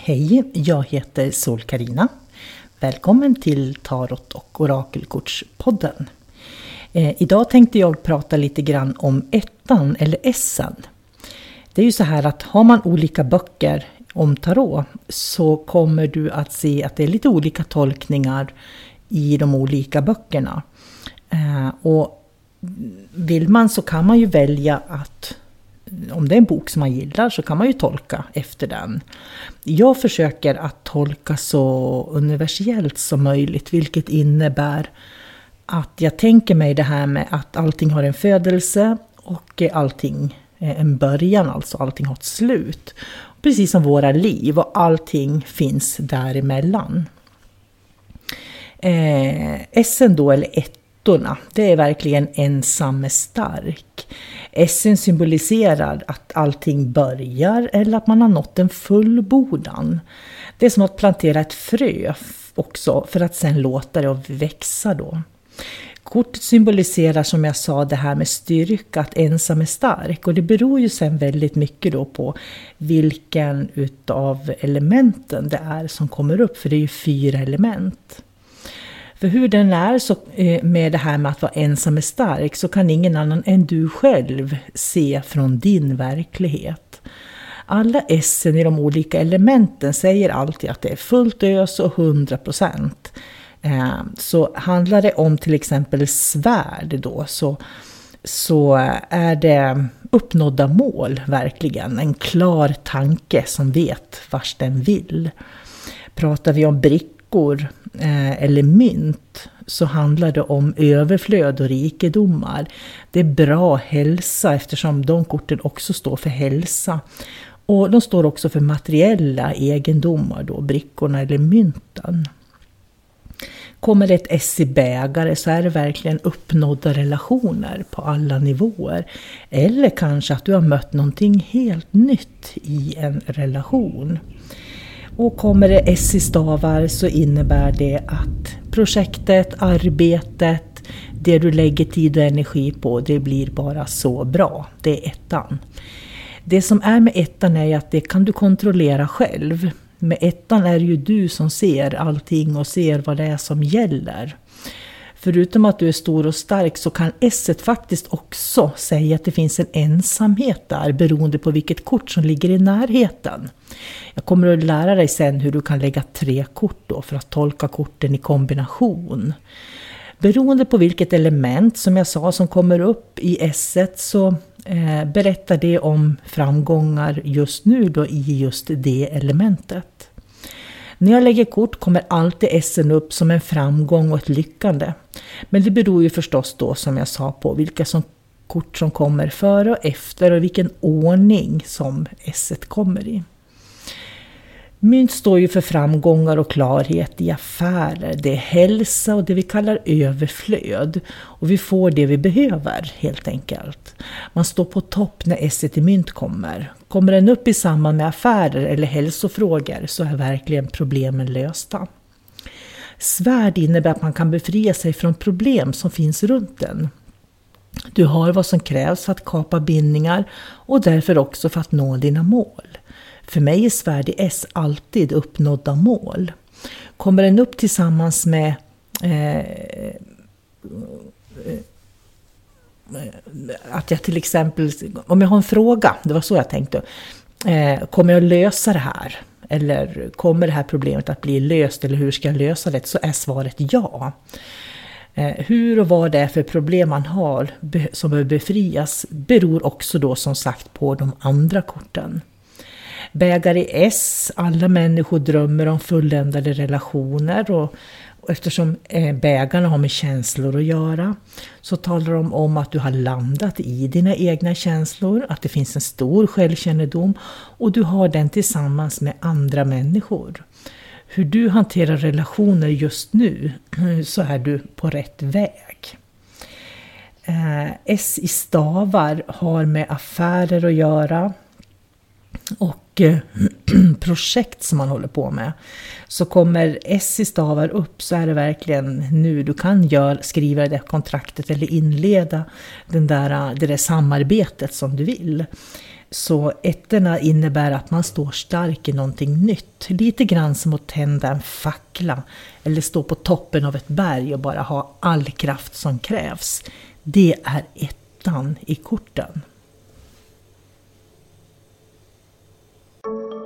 Hej, jag heter sol karina Välkommen till Tarot och Orakelkortspodden. Eh, idag tänkte jag prata lite grann om ettan eller essen. Det är ju så här att har man olika böcker om tarot så kommer du att se att det är lite olika tolkningar i de olika böckerna. Eh, och vill man så kan man ju välja att om det är en bok som man gillar så kan man ju tolka efter den. Jag försöker att tolka så universellt som möjligt, vilket innebär att jag tänker mig det här med att allting har en födelse och allting eh, en början, alltså allting har ett slut. Precis som våra liv och allting finns däremellan. Eh, Essen då, eller råttorna, det är verkligen ensam är stark. Essen symboliserar att allting börjar eller att man har nått en fullbordan. Det är som att plantera ett frö också för att sen låta det växa då. Kortet symboliserar som jag sa det här med styrka, att ensam är stark. Och det beror ju sen väldigt mycket då på vilken utav elementen det är som kommer upp, för det är ju fyra element. För hur den är så, eh, med det här med att vara ensam är stark så kan ingen annan än du själv se från din verklighet. Alla essen i de olika elementen säger alltid att det är fullt ös och 100 procent. Eh, så handlar det om till exempel svärd då så, så är det uppnådda mål verkligen. En klar tanke som vet vars den vill. Pratar vi om brickor brickor eh, eller mynt så handlar det om överflöd och rikedomar. Det är bra hälsa eftersom de korten också står för hälsa. Och de står också för materiella egendomar, då, brickorna eller mynten. Kommer det ett S i bägare så är det verkligen uppnådda relationer på alla nivåer. Eller kanske att du har mött någonting helt nytt i en relation. Och kommer det S i stavar så innebär det att projektet, arbetet, det du lägger tid och energi på, det blir bara så bra. Det är ettan. Det som är med ettan är att det kan du kontrollera själv. Med ettan är det ju du som ser allting och ser vad det är som gäller. Förutom att du är stor och stark så kan S faktiskt också säga att det finns en ensamhet där beroende på vilket kort som ligger i närheten. Jag kommer att lära dig sen hur du kan lägga tre kort då för att tolka korten i kombination. Beroende på vilket element som jag sa som kommer upp i S så eh, berättar det om framgångar just nu då i just det elementet. När jag lägger kort kommer alltid Essen upp som en framgång och ett lyckande. Men det beror ju förstås då som jag sa på vilka som, kort som kommer före och efter och vilken ordning som Esset kommer i. Mynt står ju för framgångar och klarhet i affärer. Det är hälsa och det vi kallar överflöd. Och vi får det vi behöver helt enkelt. Man står på topp när esset i mynt kommer. Kommer den upp i samband med affärer eller hälsofrågor så är verkligen problemen lösta. Svärd innebär att man kan befria sig från problem som finns runt en. Du har vad som krävs för att kapa bindningar och därför också för att nå dina mål. För mig är svärd i S alltid uppnådda mål. Kommer den upp tillsammans med eh, eh, att jag till exempel, om jag har en fråga, det var så jag tänkte, eh, kommer jag lösa det här? Eller kommer det här problemet att bli löst eller hur ska jag lösa det? Så är svaret ja. Eh, hur och vad det är för problem man har som behöver befrias beror också då som sagt på de andra korten. Bägare i S, alla människor drömmer om fulländade relationer och eftersom eh, bägarna har med känslor att göra så talar de om att du har landat i dina egna känslor, att det finns en stor självkännedom och du har den tillsammans med andra människor. Hur du hanterar relationer just nu så är du på rätt väg. Eh, S i stavar har med affärer att göra och eh, projekt som man håller på med. Så kommer S i stavar upp så är det verkligen nu du kan gör, skriva det kontraktet eller inleda den där, eh, det där samarbetet som du vill. Så ettorna innebär att man står stark i någonting nytt. Lite grann som att tända en fackla eller stå på toppen av ett berg och bara ha all kraft som krävs. Det är ettan i korten. Thank you